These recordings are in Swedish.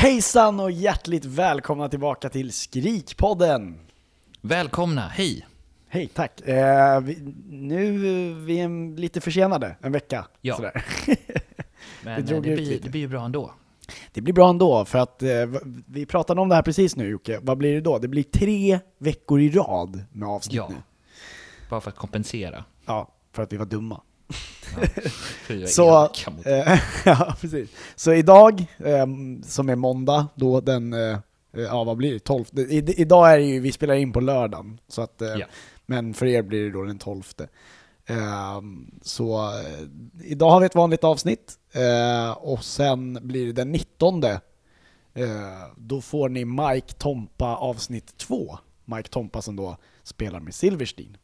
Hejsan och hjärtligt välkomna tillbaka till Skrikpodden! Välkomna, hej! Hej, tack. Eh, vi, nu vi är lite försenade, en vecka. Ja. Sådär. Men Vi det, det, blir, det blir ju bra ändå. Det blir bra ändå, för att eh, vi pratade om det här precis nu Jocke. Vad blir det då? Det blir tre veckor i rad med avsnitt Ja. nu. Bara för att kompensera. Ja, för att vi var dumma. Så, eh, ja, precis. Så idag, eh, som är måndag, då den, eh, ja vad blir det, 12? I, idag är det ju, vi spelar in på lördagen, så att, eh, Ja. men för er blir det då den 12. Eh, så idag har vi ett vanligt avsnitt, och sen blir det den 19. Eh, då får ni Mike Tompa avsnitt 2. Mike Tompa som då spelar med Silverstein.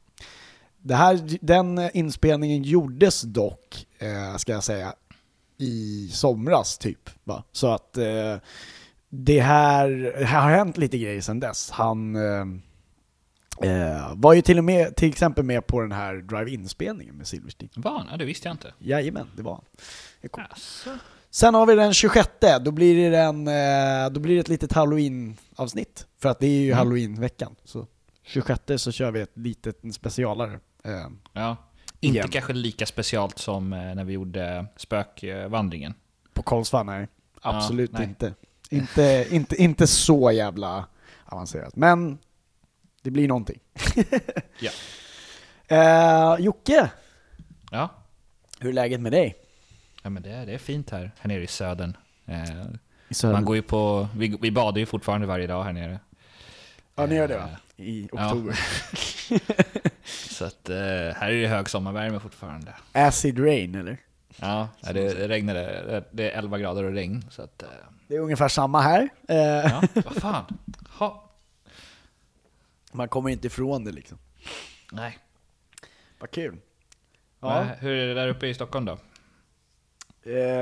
Det här, den inspelningen gjordes dock, eh, ska jag säga, i somras typ. Va? Så att eh, det här, det här har hänt lite grejer sedan dess. Han eh, eh, var ju till och med till exempel med på den här drive-in-spelningen med Silverstein. Var han? Ja, det visste jag inte. Jajamän, det var han. Alltså. Sen har vi den 26, då blir det, en, eh, då blir det ett litet halloween-avsnitt. För att det är ju Mm. halloween-veckan. Så 26 så kör vi ett litet specialare. Eh, Ja. Inte Igen. kanske lika specialt som eh, när vi gjorde spökvandringen. På Karlsvall, nej. Absolut nej. inte. inte. Inte inte så jävla avancerat. Men det blir någonting. Ja. Eh, Jocke, Ja. hur är läget med dig? ja men det, är- det är fint här, här nere i södern. Eh, I södern? man går ju på, vi, vi badar ju fortfarande varje dag här nere. Ja, ni gör det va? I Ja. Så att eh, här är det hög sommarvärme fortfarande. Acid rain eller? Ja, det, regnade, det- är 11 grader och regn. Så att, eh, Det är ungefär samma här. Eh, ja, vad fan. Ha. Man kommer inte ifrån det liksom. Nej. Vad kul. Ja. Hur är det där uppe i Stockholm då?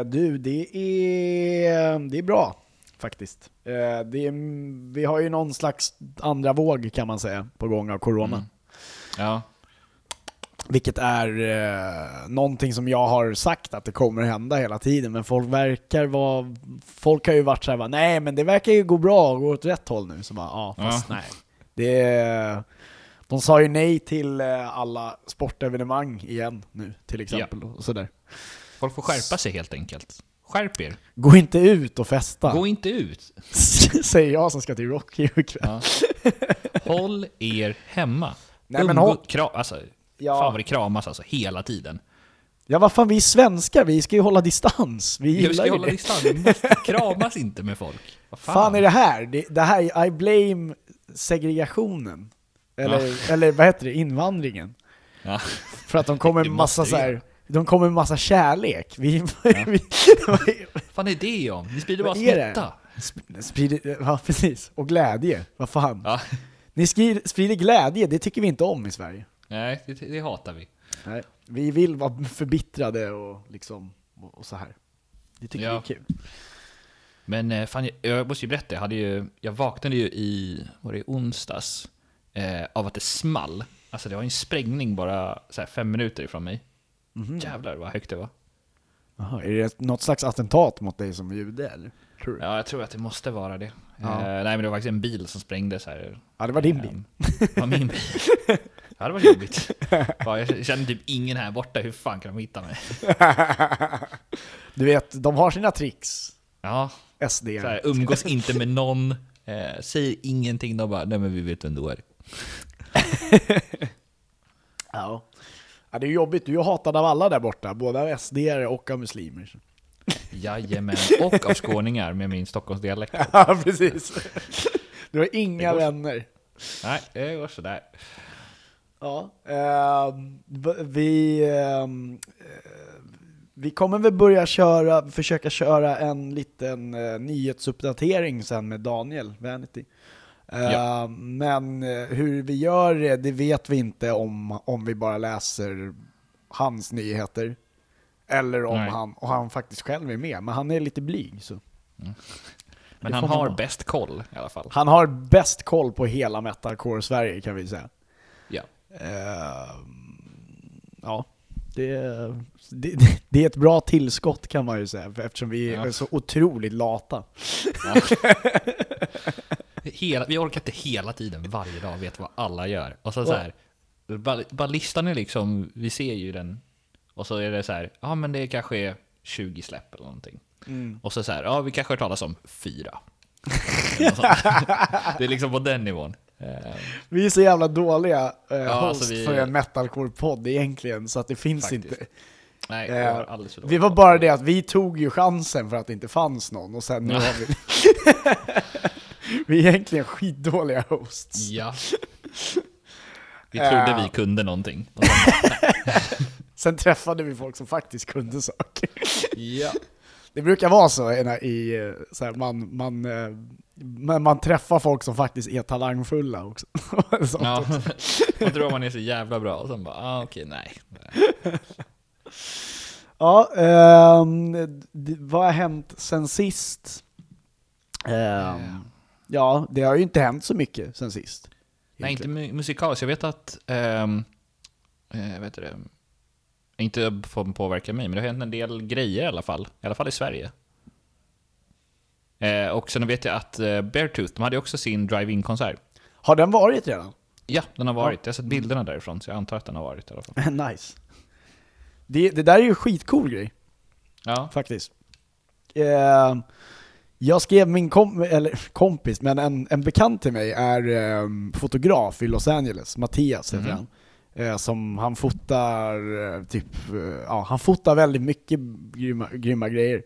Du, det är, det är bra faktiskt. Det är, vi har ju någon slags andra våg kan man säga på gång av corona. Mm. Ja, Vilket är eh, någonting som jag har sagt att det kommer hända hela tiden, men folk verkar vara... Folk har ju varit såhär, nej men det verkar ju gå bra gå åt rätt håll nu. Så bara, ja fast Ja. nej. Det de sa ju nej till eh, alla sportevenemang igen nu till exempel. Och sådär. folk får skärpa sig helt enkelt. Skärp er. Gå inte ut och festa, Gå inte ut. säger jag som ska till Rocky ikväll. Ja. Håll er hemma. Nej, men Umgå- håll- kra- alltså, Ja. Fan vad det kramas alltså, hela tiden. Ja vad fan, vi är svenskar, vi ska ju hålla distans. Vi gillar ska ju hålla det. distans, vi måste kramas inte med folk. Vad fan. fan, är det här? Det, det här, I blame segregationen. Eller, eller vad heter det, invandringen. Ja. För att de kommer med massa så vi här, de kommer med massa kärlek. Vi, vi, Vad fan är det om? Ni sprider bara smitta. sp- sprider, ja precis, och glädje. Vad fan. Ni sprider glädje, det tycker vi inte om i Sverige. Nej, det, det hatar vi. Nej. Vi vill vara förbittrade och liksom, och, och så här. Det tycker Ja. vi är kul. Men eh, fan, jag, jag måste ju berätta, jag, hade ju, jag vaknade ju i, var det onsdags, eh, av att det small. Alltså det var en sprängning bara så här, fem minuter ifrån mig. Mhm. Jävlar vad högt det var. Jaha, är det något slags attentat mot dig som jude eller? Ja, jag tror att det måste vara det. Ja. Eh, nej, men det var faktiskt en bil som sprängdes här. Ja, det var din bil. Ehm, Det var min bil. Ja, det var jobbigt. Ja, jag känner typ ingen här borta, hur fan kan de hitta mig? Du vet, de har sina tricks. Ja, SD. så här, umgås inte med någon, eh, säger ingenting, de bara nej men vi vet vem du är. Ja. ja. Det är jobbigt, du är hatad av alla där borta. Både av SD och av muslimer. Jajamän, och av skåningar med min Stockholmsdialekt. Ja, precis. Du har inga vänner. Nej, det går sådär. Ja, ehm, v- vi, ehm, eh, vi kommer väl börja köra, försöka köra en liten eh, nyhetsuppdatering sen med Daniel Vanity. Eh, Ja. Men eh, hur vi gör det, det vet vi inte om, om vi bara läser hans nyheter. Eller om Nej. han, och han faktiskt själv är med, men han är lite blyg. Så. Men Det han har bäst koll i alla fall. Han har bäst koll på hela metalcore Sverige kan vi säga. Ja. Eh, ja, det, det, det är ett bra tillskott kan man ju säga, eftersom vi Ja. är så otroligt lata. Hela, vi orkar inte hela tiden, varje dag, veta vad alla gör. Och så, så här, bara, bara listan är liksom, vi ser ju den. Och så är det så här, ja men det kanske är 20 släpp eller någonting. Mm. Och så så här, ja vi kanske har talas om fyra. Det är liksom på den nivån. Eh, Vi är så jävla dåliga eh, Ja, host alltså vi- för en metalcore-podd egentligen, så att det finns Faktiskt. inte. nej, Eh, för Vi var bara det att vi tog ju chansen för att det inte fanns någon, och sen nu Ja. har vi... vi är egentligen skitdåliga hosts. Ja. Vi trodde Eh. vi kunde någonting. Sen, träffade vi folk som faktiskt kunde saker. ja. Det brukar vara så i, eh, så här, man, man, eh, men man träffar folk som faktiskt är talangfulla också. Ja. Man tror man är så jävla bra och sen bara, ah, okej, nej. Ja, det, vad har hänt sen sist? Ehm, ja, det har ju inte hänt så mycket sen sist. Nej, inte egentligen. mu- musikaliskt. Jag vet att, um, eh, vet du det, inte får påverka mig, men det har hänt en del grejer i alla fall. I alla fall i Sverige. Eh, och sen vet jag att eh, Beartooth, de hade också sin drive-in-konsert. Har den varit redan? Ja, den har varit. Jag har sett bilderna därifrån, så jag antar att den har varit i alla fall. nice. Det, det där är ju en skitcool grej. Ja, faktiskt. Eh, jag skrev min kom eller, kompis, men en, en bekant till mig är eh, fotograf i Los Angeles, Mattias heter Mhm. han. Som han fotar, eh, typ, eh, ja han fotar väldigt mycket grymma, grymma grejer.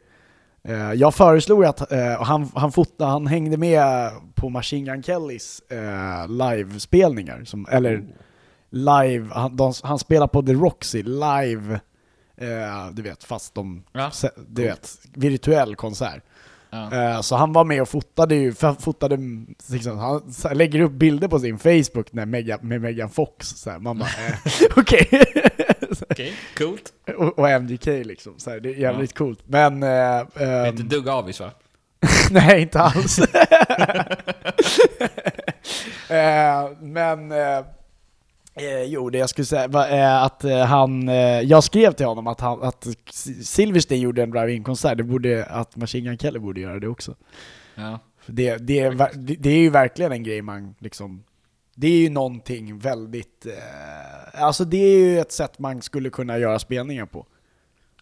Eh, jag föreslog att, eh, och han, han, fotade, han hängde med på Machine Gun Kellys eh, livespelningar, som, eller live, han, de, han spelar på The Roxy live, eh, du vet, fast de, Ja, du vet, virtuell konsert. Ja. Eh, så han var med och fotade ju, fotade, liksom, han lägger upp bilder på sin Facebook när Mega, med Megan Fox, så här, man bara, eh, okej. okej, coolt. och, och MGK liksom, så här, det är jävligt coolt. Men, eh, Det är ehm, inte dugg avis va? nej inte alls. eh, men, eh, Eh, jo, det jag skulle säga var eh, att eh, han, eh, jag skrev till honom att, han, att Silverstein gjorde en drive-in-konsert, det borde, att Machine Gun Kelly borde göra det också. Ja. Det, det, det, det är ju verkligen en grej man liksom, det är ju någonting väldigt, eh, alltså det är ju ett sätt man skulle kunna göra spelningar på.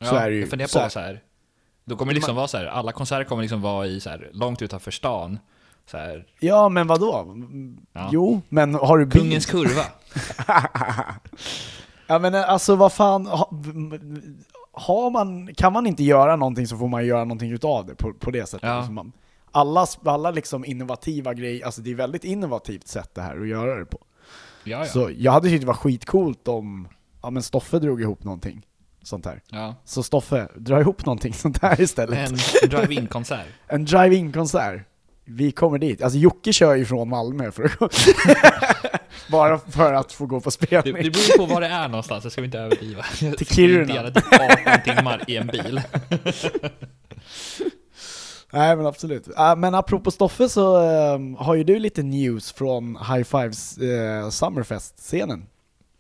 Så ja, är det ju. Jag funderar Så på är- så här. Då kommer det liksom vara så här, alla konserter kommer liksom vara i så här, långt utanför stan. Så här, Ja, men vadå? Ja. Jo, men har du bil? kungens kurva. Ja men eh, alltså vad fan, ha, har man, kan man inte göra någonting så får man göra någonting utav det på, på det sättet. Ja. Liksom man, alla, alla liksom innovativa grejer, alltså det är väldigt innovativt sätt det här att göra det på. Ja, ja. Så jag hade tyckt det var skitcoolt om, ja men Stoffe drog ihop någonting sånt här. ja. Så Stoffe, dra ihop någonting sånt här istället. En drive-in-konsert. En drive-in-konsert. Vi kommer dit. Alltså Jocke kör ju från Malmö för att. Bara för att få gå på Det, spelning. det beror på var det är någonstans, det ska vi inte överdriva. Till Kiruna. typ 18 timmar i en bil. Nej men absolut. Äh, men apropå Stoffe så ehm, har ju du lite news från High Fives uh, Summerfest-scenen.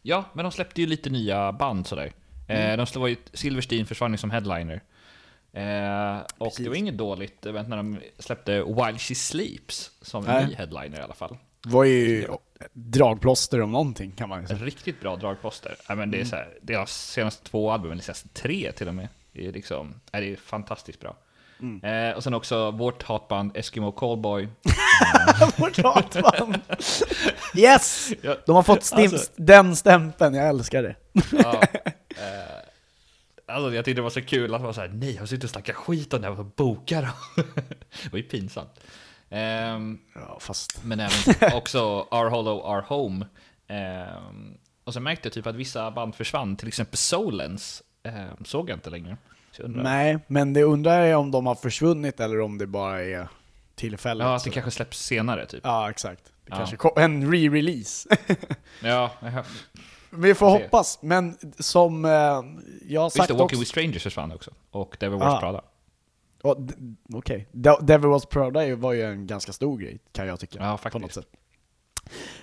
Ja, men de släppte ju lite nya band sådär. Eh, de släppte var ju, Silverstein försvann ju som headliner. Eh, och Precis. det var inget dåligt event när de släppte While She Sleeps som en ny headliner i alla fall. Det var ju dragplåster om någonting kan man ju säga. Riktigt bra dragposter. Ja, men det är så här, deras senaste två album, eller senaste tre till och med, det är liksom, är det är fantastiskt bra. Eh, och sen också vårt hatband Eskimo Callboy. Vårt hatband. Yes! De har fått stim- alltså- den stämpeln, jag älskar det. Ja, eh, alltså jag tyckte det var så kul att man såhär, nej jag har suttit och snackat skit om det här, vad bokar de? Det var ju pinsamt. Ehm, Ja, fast... men även också Our Hollow, Our Home. Ehm, och så märkte jag typ att vissa band försvann, till exempel Solens ehm, såg jag inte längre. Jag Nej, men det undrar jag om de har försvunnit eller om det bara är tillfälligt. ja, att det kanske släpps senare typ. Ja, exakt. Det Ja. kanske kom, en re-release. Ja, Vi får hoppas, men som eh, jag har Just sagt det, Walking också... with Strangers försvann också. Och Devil Wears Ah. Prada. Okej, De- Devil Was Prada var ju en ganska stor grej, kan jag tycka. Ja, På något faktiskt. sätt.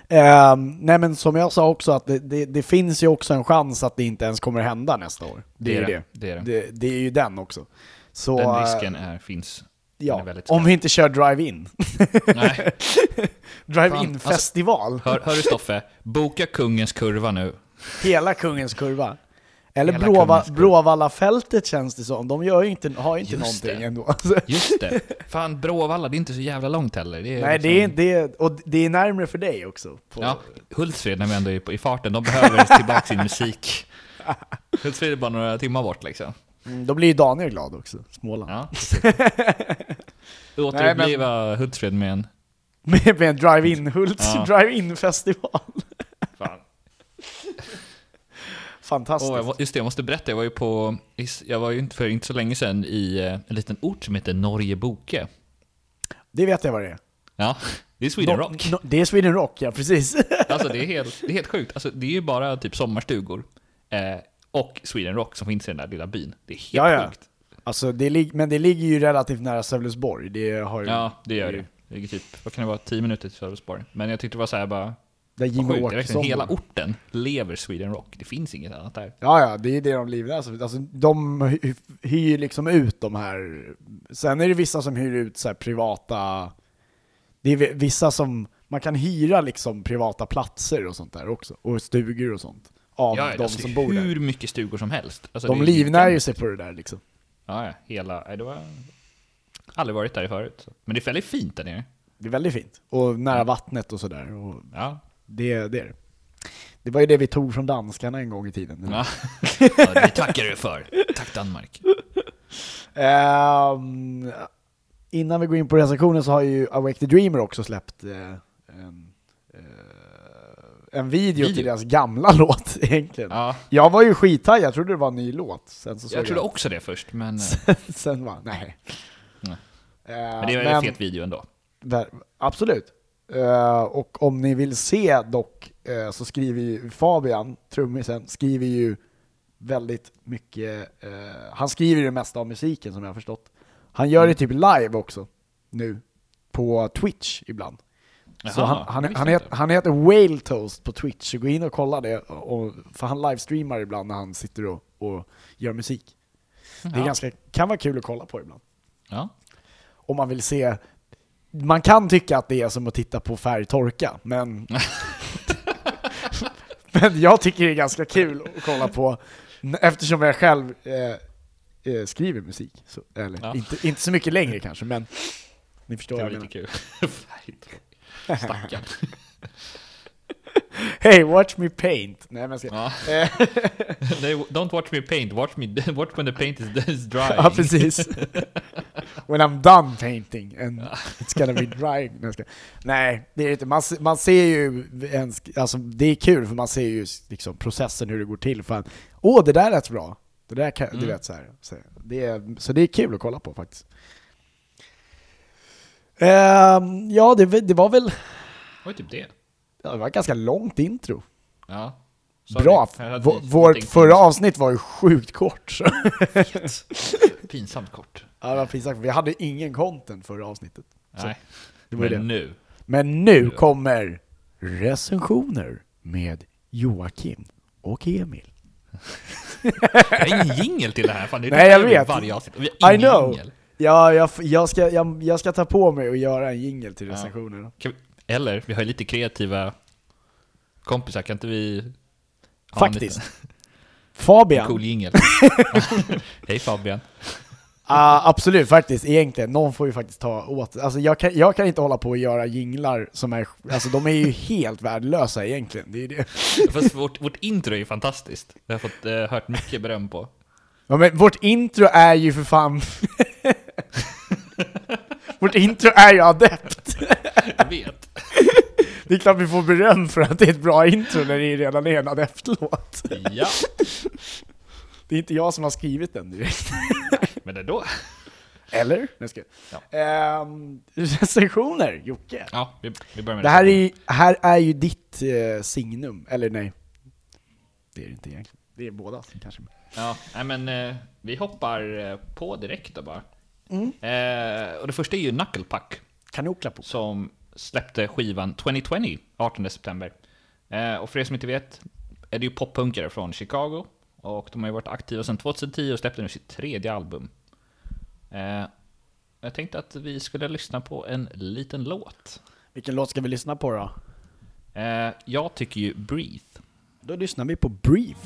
Ehm, nej men som jag sa också, att det, det, det finns ju också en chans att det inte ens kommer hända nästa år. Det, är ju det. Det är det. Det, det är ju den också. Så, Den eh, risken är, finns. Är Ja, väldigt om vi inte kör drive-in. Nej. drive-in Fan, festival. Hör, hör du Stoffe? Boka kungens kurva nu. Hela kungens kurva. Eller Bråva. Bråvallafältet känns det som. De gör ju inte, har ju inte Just någonting det. ändå. Alltså, Just det. Fan, Bråvalla, det är inte så jävla långt heller. Det är Nej, liksom- det är, det är, och det är närmare för dig också. På, Ja, Hultsfred när vi ändå är på, i farten, de behöver tillbaka sin musik. Hultsfred är bara några timmar bort liksom. Mm, Då blir ju Daniel glad också, Småland. Ja, Återuppliva Hultsfred med en... Med, med en drive-in Hults, Ja. drive-in festival. Fan. Fantastiskt. Var- just det, jag måste berätta, jag var ju på... Jag var ju för inte så länge sedan i eh, en liten ort som heter Norjeboke. Det vet jag vad det är. Ja, det är Sweden No- Rock. no- det är Sweden Rock, ja precis. Alltså det är helt, det är helt sjukt. Alltså, det är ju bara typ sommarstugor eh, och Sweden Rock som finns i den där lilla byn. Det är helt Ja, ja. sjukt. alltså, det men det ligger ju relativt nära Sölvesborg. Det har ju, Ja, det gör det. Det ligger typ, vad kan det vara, 10 minuter till Sölvesborg. Men jag tyckte det var så här bara, Där Jimmy sjukt. Åkesson hela orten lever Sweden Rock. Det finns inget annat där. Ja, ja, det är det de livnär sig Alltså, de hy- hyr liksom ut de här... Sen är det vissa som hyr ut så här privata... Det är vi- vissa som... Man kan hyra liksom privata platser och sånt där också. Och stugor och sånt. Av Ja, de alltså, som bor är där. hur mycket stugor som helst. Alltså, De livnär ju sig på det där liksom. Ja, ja. Hela, det var... Aldrig varit där förut. Så. Men det är väldigt fint där nere. Det är väldigt fint. Och nära vattnet och sådär. Och Ja. Det, det är det. Det var ju det vi tog från danskarna en gång i tiden. ja. ja det tackar du för. Tack Danmark. Ehm, innan vi går in på recensionen så har ju Awake the Dreamer också släppt eh, en, eh, en video, Video? till deras gamla låt egentligen. Ja. Jag var ju skittaggad, jag trodde det var en ny låt. Sen så såg Jag trodde också det först, men, eh, sen, sen var nej. Nej. Men det är en fet video ändå. Ver- Absolut. Eh, och om ni vill se dock eh, så skriver ju Fabian, trummisen, skriver ju väldigt mycket, eh, han skriver ju det mesta av musiken som jag har förstått. Han gör det typ live också nu på Twitch ibland. så Jaha, han, han, han, jag heter, han heter Whale Toast på Twitch, så gå in och kolla det. Och, för han livestreamar ibland när han sitter och, och gör musik. Det är ganska, kan vara kul att kolla på ibland Ja. om man vill se man kan tycka att det är som att titta på färg torka, men Men jag tycker det är ganska kul att kolla på eftersom jag själv eh, eh, skriver musik. Så, eller Ja. inte, inte så mycket längre kanske, men ni förstår Det var jag lite kul. Stackarn. Hey, watch me paint! Nej men ska... Ja. Eh, Don't watch me paint, watch, me, watch when the paint is, is drying. ja, precis. When I'm done painting and it's gonna be drying. Nej, det är inte. Man, man ser ju, en, alltså det är kul för man ser ju liksom processen hur det går till. Fan, åh det där lät bra. Det där kan, du Mm. vet så här. Så det, är, så det är kul att kolla på faktiskt. Ehm, ja, det, det var väl, Det var typ det. Ja, det var ett ganska långt intro. Ja. Sorry, Bra. jag Vårt förra avsnitt var ju sjukt kort. Så. Pinsamt kort. Ja, det var pinsamt. Vi hade ingen content förra avsnittet. Nej, men det. nu. Men nu kommer recensioner med Joakim och Emil. Jag har ingen jingel till det här. Fan, det är Nej, jag det vet. Varje avsnitt. Vi har I ingen know. jingle. Ja, jag, jag, ska, jag, jag ska ta på mig och göra en jingle till Ja. recensionerna. Kan vi, eller, vi har ju lite kreativa kompisar, kan inte vi... ha en Faktiskt. liten- Fabian, Cool jingel. Hej Fabian. ah, absolut faktiskt, egentligen. Någon får ju faktiskt ta åt alltså jag kan, jag kan inte hålla på och göra jinglar som är, alltså de är ju helt värdelösa egentligen. Det är ju det. Fast vårt, vårt intro är ju fantastiskt. Det har jag fått eh, hört mycket beröm på. Ja, men vårt intro är ju för fan... vårt intro är ju adept. Jag vet. Det är klart vi får beröm för att det är ett bra intro när det redan är en adeptlåt. Ja, Det är inte jag som har skrivit den direkt. men ändå. Eller? Nej, ska. Ehm, recensioner, Jocke. Ja, vi, vi börjar med Det här är, här är ju ditt eh, signum, eller nej. Det är det inte egentligen. Det är båda kanske. Ja, nej men eh, vi hoppar eh, på direkt då bara. Mm. Eh, och det första är ju Knucklepuck Kanokla-på. som släppte skivan 2020, 18 september. Eh, och för er som inte vet är det ju poppunkare från Chicago och de har ju varit aktiva sedan 2010 och släppte nu sitt tredje album. Eh, jag tänkte att vi skulle lyssna på en liten låt. Vilken låt ska vi lyssna på då? Eh, jag tycker ju Breathe. Då lyssnar vi på Brief.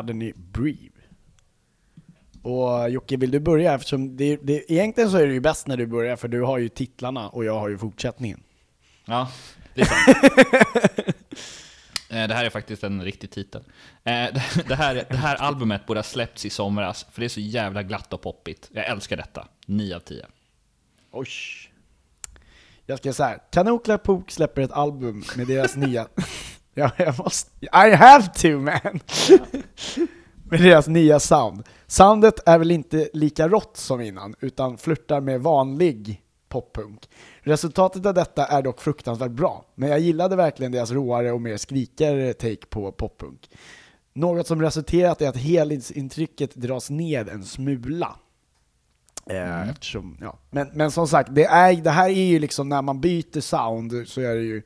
Hade ni Brief. Och Jocke, vill du börja? Eftersom det, det, egentligen så är det ju bäst när du börjar, för du har ju titlarna och jag har ju fortsättningen. Ja, det är sant. Eh, Det här är faktiskt en riktig titel. Eh, det- här, det här albumet borde ha släppts i somras, för det är så jävla glatt och poppigt. Jag älskar detta. 9 av 10. Oj. Jag ska säga här, Kanokla Pook släpper ett album med deras nya... ja, jag måste... I have to man! med deras nya sound. Soundet är väl inte lika rått som innan, utan flörtar med vanlig poppunk. Resultatet av detta är dock fruktansvärt bra, men jag gillade verkligen deras råare och mer skrikigare take på poppunk. Något som resulterat i att helhetsintrycket dras ned en smula. Eh, eftersom, ja. men, men som sagt, det, är, det här är ju liksom när man byter sound så är det ju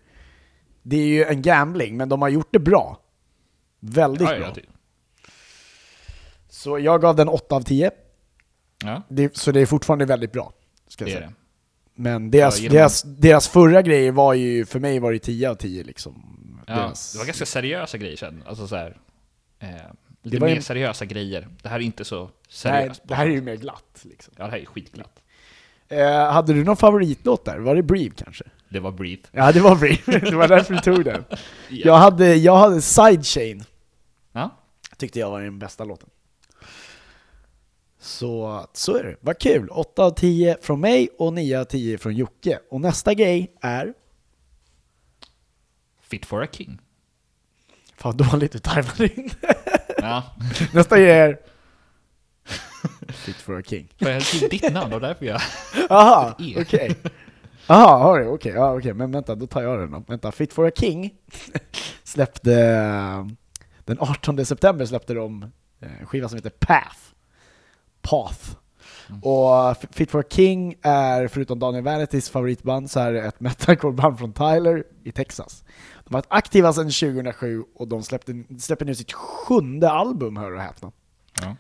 Det är ju en gambling, men de har gjort det bra. Väldigt Ja, bra. ja, ty- Så jag gav den 8 av 10. ja, Det, så det är fortfarande väldigt bra. Ska jag det säga. det. Men deras, deras, deras förra grejer var ju, för mig var det 10 av 10 liksom. Deras- det var ganska seriösa grejer sen. Alltså så här, eh, lite mer ju- seriösa grejer. Det här är inte så Nej, seriöst. det här är ju mer glatt liksom. Ja, det här är skitglatt. Eh, hade du någon favoritlåt där? Var det Breathe kanske? Det var Breathe. Ja, det var Breathe. det var därför du tog den. Jag hade, jag hade Sidechain. Ja, Tyckte jag var den bästa låten. Så, så är det. Vad kul! 8 av 10 från mig och 9 av 10 från Jocke. Och nästa grej är... Fit for a King. Fan dåligt du tajmade in. Ja, nästa grej är... Fit for a king. för jag skrev ditt namn och därför jag... Aha, E. okej. Jaha, har du? Okej, ja, okej, men vänta, då tar jag den då. Vänta, Fit for a King släppte... eh, Den 18 september släppte de eh, en skiva som heter Path. Path. Och F- Fit for a King är, förutom Daniel Vanitys favoritband, så är det ett metalcore-band från Tyler i Texas. De har varit aktiva sedan 2007 och de släppte, släpper nu sitt sjunde album, hör och häpna. Ja.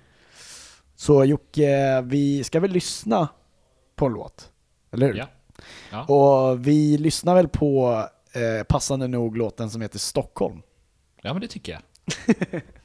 Så Jocke, vi ska väl lyssna på en låt? Eller hur? Ja. Ja. Och vi lyssnar väl på, eh, passande nog, låten som heter Stockholm. ja, men det tycker jag.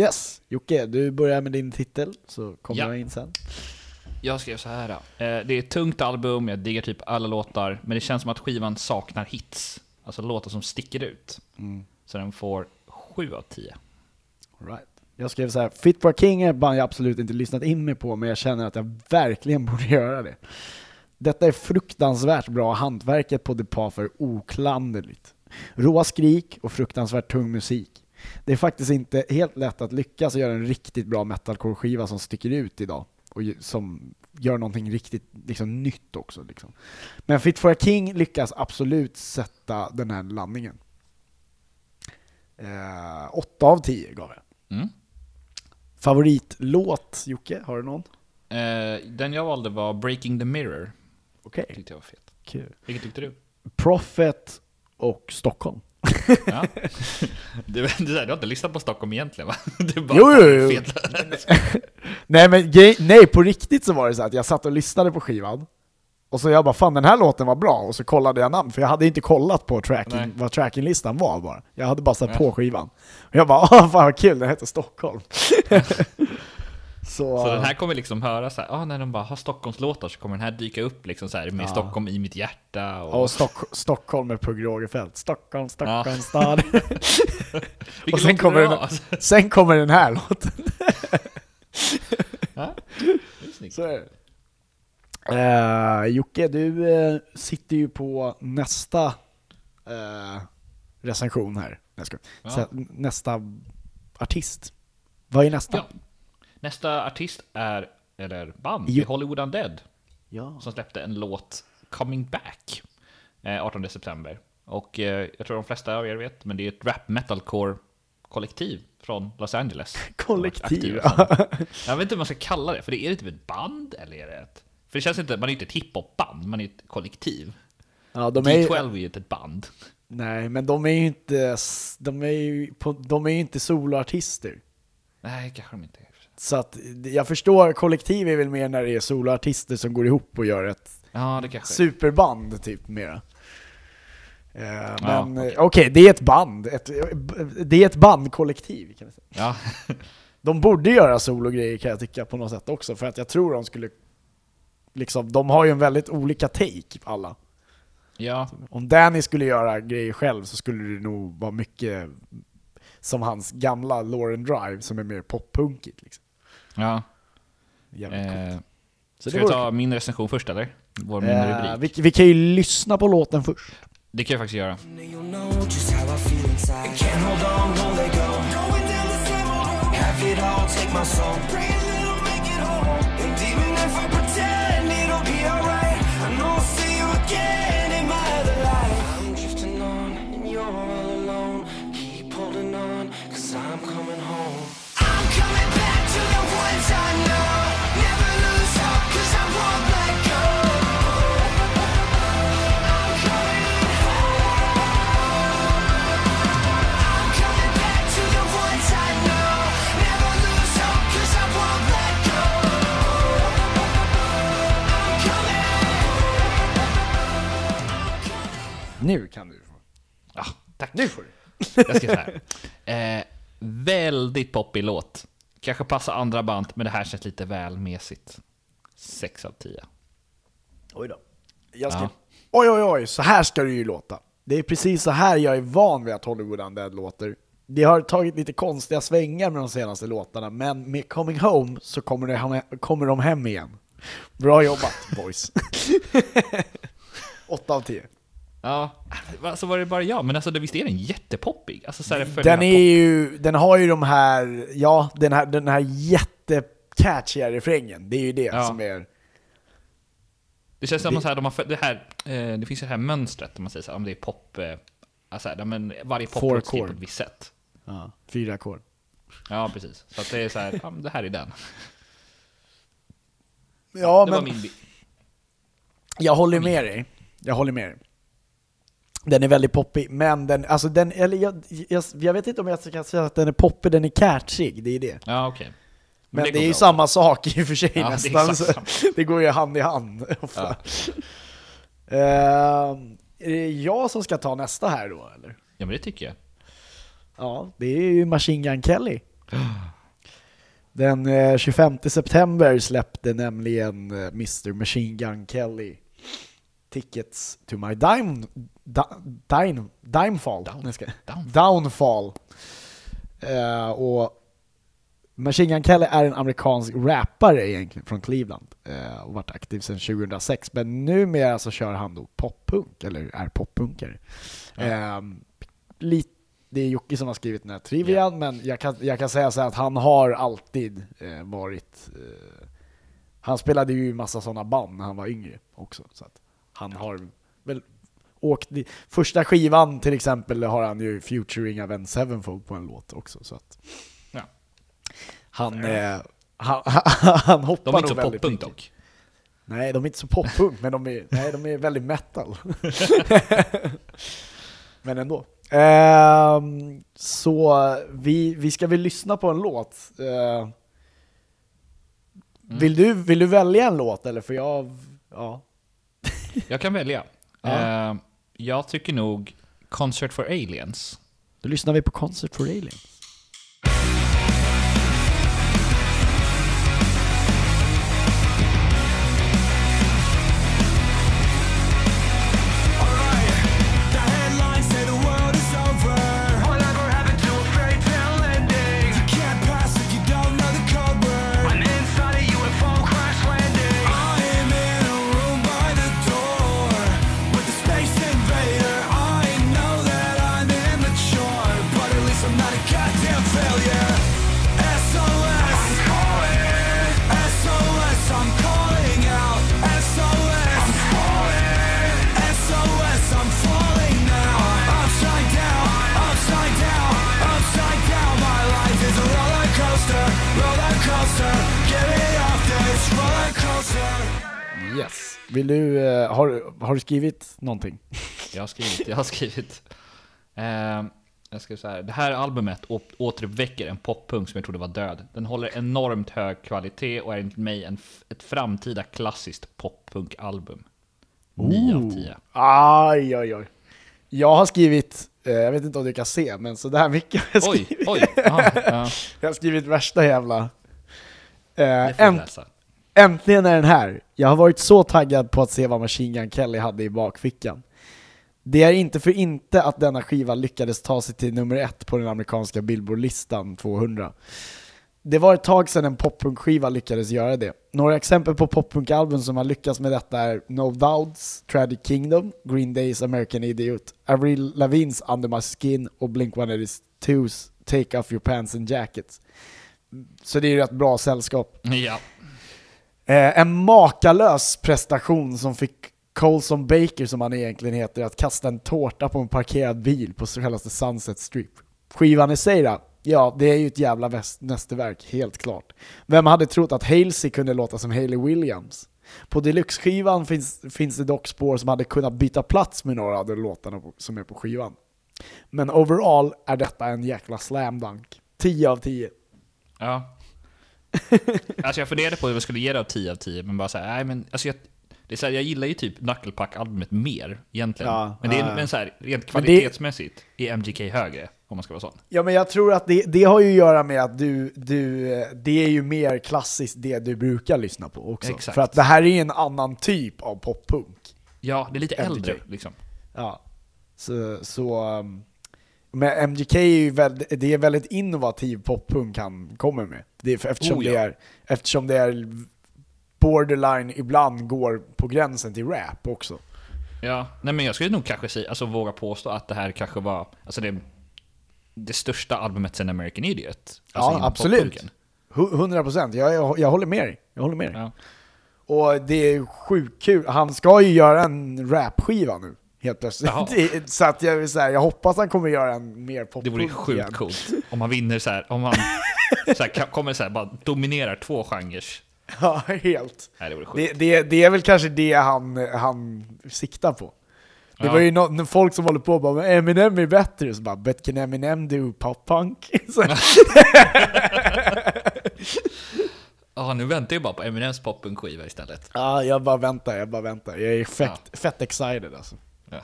Yes! Jocke, du börjar med din titel, så kommer Ja. jag in sen. Jag skrev så här. Eh, det är ett tungt album, jag diggar typ alla låtar, men det känns som att skivan saknar hits. Alltså låtar som sticker ut. Så den får 7 av 10. All Right. Jag skrev så här, Fit for a King är ett band jag absolut inte lyssnat in mig på, men jag känner att jag verkligen borde göra det. Detta är fruktansvärt bra, hantverket på The Path är oklanderligt. Råa skrik och fruktansvärt tung musik. Det är faktiskt inte helt lätt att lyckas göra en riktigt bra metalcore-skiva som sticker ut idag, och som gör någonting riktigt liksom, nytt också. Liksom. Men Fit for a King lyckas absolut sätta den här landningen. Eh, 8 av 10 gav jag. Mm. Favoritlåt, Jocke? Har du någon? Eh, den jag valde var Breaking the Mirror. Okej, Tyckte jag var fet. kul. Vilken tyckte du? Prophet och Stockholm. Ja. du, du, du har inte lyssnat på Stockholm egentligen va? Du bara, Jo, jo, jo. Nej men nej, på riktigt så var det så att jag satt och lyssnade på skivan och så jag bara fan den här låten var bra och så kollade jag namn för jag hade inte kollat på tracking, Nej. vad trackinglistan var bara. Jag hade bara satt Nej. på skivan. Och jag bara ah fan vad kul, den heter Stockholm. Så, Så den här kommer liksom höra så här, ah, när de bara har Stockholmslåtar så kommer den här dyka upp liksom så här med Ja. Stockholm i mitt hjärta och... och Stock, Stockholm med Pugh Rogefeldt. Stockholm, Ja. Stockholm stad. Vilken och sen kommer, den, sen kommer den här låten. Ja. Så. Eh, Jocke, du eh, sitter ju på nästa eh, recension här. Skojar. Ja. Nästa artist. Vad är nästa? Ja. Nästa artist är, eller band, Jo. Hollywood Undead. Ja. som släppte en låt Coming Back eh, 18 september. Och eh, jag tror de flesta av er vet, men det är ett rap metalcore kollektiv från Los Angeles. Kollektiv, Jag vet inte hur man ska kalla det, för det är det typ ett band eller är det ett... För det känns inte, man är inte ett hiphopband, man är ett kollektiv. ja, de är ju, D12 är ju inte ett band. Nej, men de är ju inte, de är ju, de är inte soloartister. Nej, kanske de inte är. Så att jag förstår, kollektiv är väl mer när det är soloartister som går ihop och gör ett Ja, superband typ mera. Eh, men okej. okej, okay, det är ett band. Ett, det är ett bandkollektiv kan man säga. Ja, De borde göra sologrejer kan jag tycka på något sätt också, för att jag tror de skulle Liksom, de har ju en väldigt olika take alla. ja, Om Danny skulle göra grejer själv så skulle det nog vara mycket som hans gamla Lauren Drive som är mer poppunkigt liksom. Ja. Jävligt coolt. Eh, Så ska vi ta min recension först eller? Vår min Eh, rubrik. vi, vi kan ju lyssna på låten först. Det kan jag faktiskt göra. You'll Nu kan du. Ja, tack. Nu får du. Jag ska säga eh, Väldigt poppig låt. Kanske passar andra band, men det här känns lite väl mesigt. 6 av 10. Oj då. Jag ska... Ja. Oj oj oj, så här ska det ju låta. Det är precis så här jag är van vid att Hollywood Undead låter. Det har tagit lite konstiga svängar med de senaste låtarna, men med Coming Home så kommer, det hem, kommer de hem igen. Bra jobbat boys. 8 av 10. Ja, så var det bara jag, men alltså det- visst är den jättepoppig? Alltså, så här, Den, med är ju, den har ju de här, ja, den här, den här jättecatchiga refrängen. Det är ju det Ja. som är... Det känns som att de har, det, här, eh, det finns ju det här mönstret, om man säger så här, om det är pop, eh, alltså, här, men varje poplåt skrivs på chord. ett visst sätt. Ja, fyra ackord. Ja, precis. Så att det är så här, ja, det här är den. Ja, det men... var min Jag håller med dig. Jag håller med dig. Den är väldigt poppig, men den, alltså den, eller jag, jag, jag vet inte om jag kan säga att den är poppig, den är catchig, det är det. Ja, okej. Men, det, går är ju samma sak i och för sig Ja, det nästan. så det går ju hand i hand ofta. Ehm, är det jag som ska ta nästa här då, eller? Ja, men det tycker jag. Ja, det är ju Machine Gun Kelly. Den eh, 25 september släppte nämligen eh, Mr Machine Gun Kelly Tickets to my dime, di, dime, dimefall. Down- downfall. downfall. Eh, och Machine Gun Kelly är en amerikansk rappare egentligen från Cleveland eh, och varit aktiv sedan 2006. Men numera så kör han då poppunk, eller är poppunkare. Eh, lite det är Jocke som har skrivit den här trivian, men jag kan, jag kan säga så här att han har alltid eh, varit eh, Han spelade ju i massa sådana band när han var yngre också. Så att han har väl åkt. Första skivan till exempel har han ju featuring Avenged Sevenfold på en låt också. Så att Ja. han, eh, han, han hoppar De är inte så poppunk dock. Nej, de är inte så poppunk, men de är, nej, de är väldigt metal. men ändå. Ehm, så vi, vi ska väl lyssna på en låt. Eh, vill, du, vill du välja en låt eller? För jag... Ja. Jag kan välja. Ja. Eh, jag tycker nog Concert for Aliens. Då lyssnar vi på Concert for Aliens. Vill du, eh, har, har du skrivit någonting? Jag har skrivit, jag har skrivit. Eh, jag ska säga, det här albumet återuppväcker en poppunk som jag trodde var död. Den håller enormt hög kvalitet och är enligt mig en, ett framtida klassiskt poppunkalbum. 9 av 10. Aj, oj, oj. Jag har skrivit, eh, jag vet inte om du kan se, men så där mycket har jag Oj, skrivit. oj. Ja, ja, Jag har skrivit värsta jävla... Eh, det får änt- läsa äntligen är den här. Jag har varit så taggad på att se vad Machine Gun Kelly hade i bakfickan. Det är inte för inte att denna skiva lyckades ta sig till nummer ett på den amerikanska Billboard-listan 200. Det var ett tag sedan en poppunkskiva lyckades göra det. Några exempel på poppunkalbum som har lyckats med detta är No Doubts, Tragic Kingdom, Green Days American Idiot, Avril Lavins Under My Skin och Blink-182's Take Off Your Pants and Jackets. Så det är ju rätt bra sällskap. Ja. Eh, en makalös prestation som fick Colson Baker, som han egentligen heter, att kasta en tårta på en parkerad bil på så kallade Sunset Strip. Skivan i sig då? Ja, det är ju ett jävla mästerverk, helt klart. Vem hade trott att Halsey kunde låta som Haley Williams? På deluxe-skivan finns, finns det dock spår som hade kunnat byta plats med några av de låtarna på, som är på skivan. Men overall är detta en jäkla slam dunk. 10 av 10. Ja. alltså jag funderade på hur jag skulle ge det av 10 av 10, men bara såhär, nej men alltså jag, det är så här, jag gillar ju typ Knucklepuck-albumet mer egentligen. Ja, men det är, ja. men så här, rent Men det- kvalitetsmässigt är MGK högre, om man ska vara sån. Ja men jag tror att det, det har ju att göra med att du, du, det är ju mer klassiskt det du brukar lyssna på också. Exakt. För att det här är ju en annan typ av poppunk. Ja, det är lite MGK. äldre liksom. Ja. Så, så um, men MGK är ju väldigt, det är väldigt innovativ poppunk han kommer med. Det eftersom, Oh, ja. det är, eftersom det är borderline ibland går på gränsen till rap också. Ja, nej men jag skulle nog kanske säga, alltså våga påstå att det här kanske var, alltså det, det största albumet sen American Idiot. Alltså ja, absolut. poppunken. Hu- 100 procent. Jag, jag, jag håller med dig. Jag håller med dig. Ja. Och det är sjukt kul. Han ska ju göra en rapskiva nu, helt plötsligt. Jaha. Så att jag, vill säga, jag hoppas han kommer göra en mer pop Det vore sjukt coolt om han vinner så här, om han så här, kommer så här, bara dominerar två genrer. Ja, helt. Nej, det. Det, det, det är väl kanske det han, han siktar på. Det Ja. var ju no, folk som håller på och bara "Men Eminem är bättre, så bara 'But can Eminem do pop-punk?' Så- Ja, nu väntar jag bara på Eminems poppunkskiva istället. Ja, jag bara väntar, jag bara väntar. Jag är fett, fett excited alltså. Ja.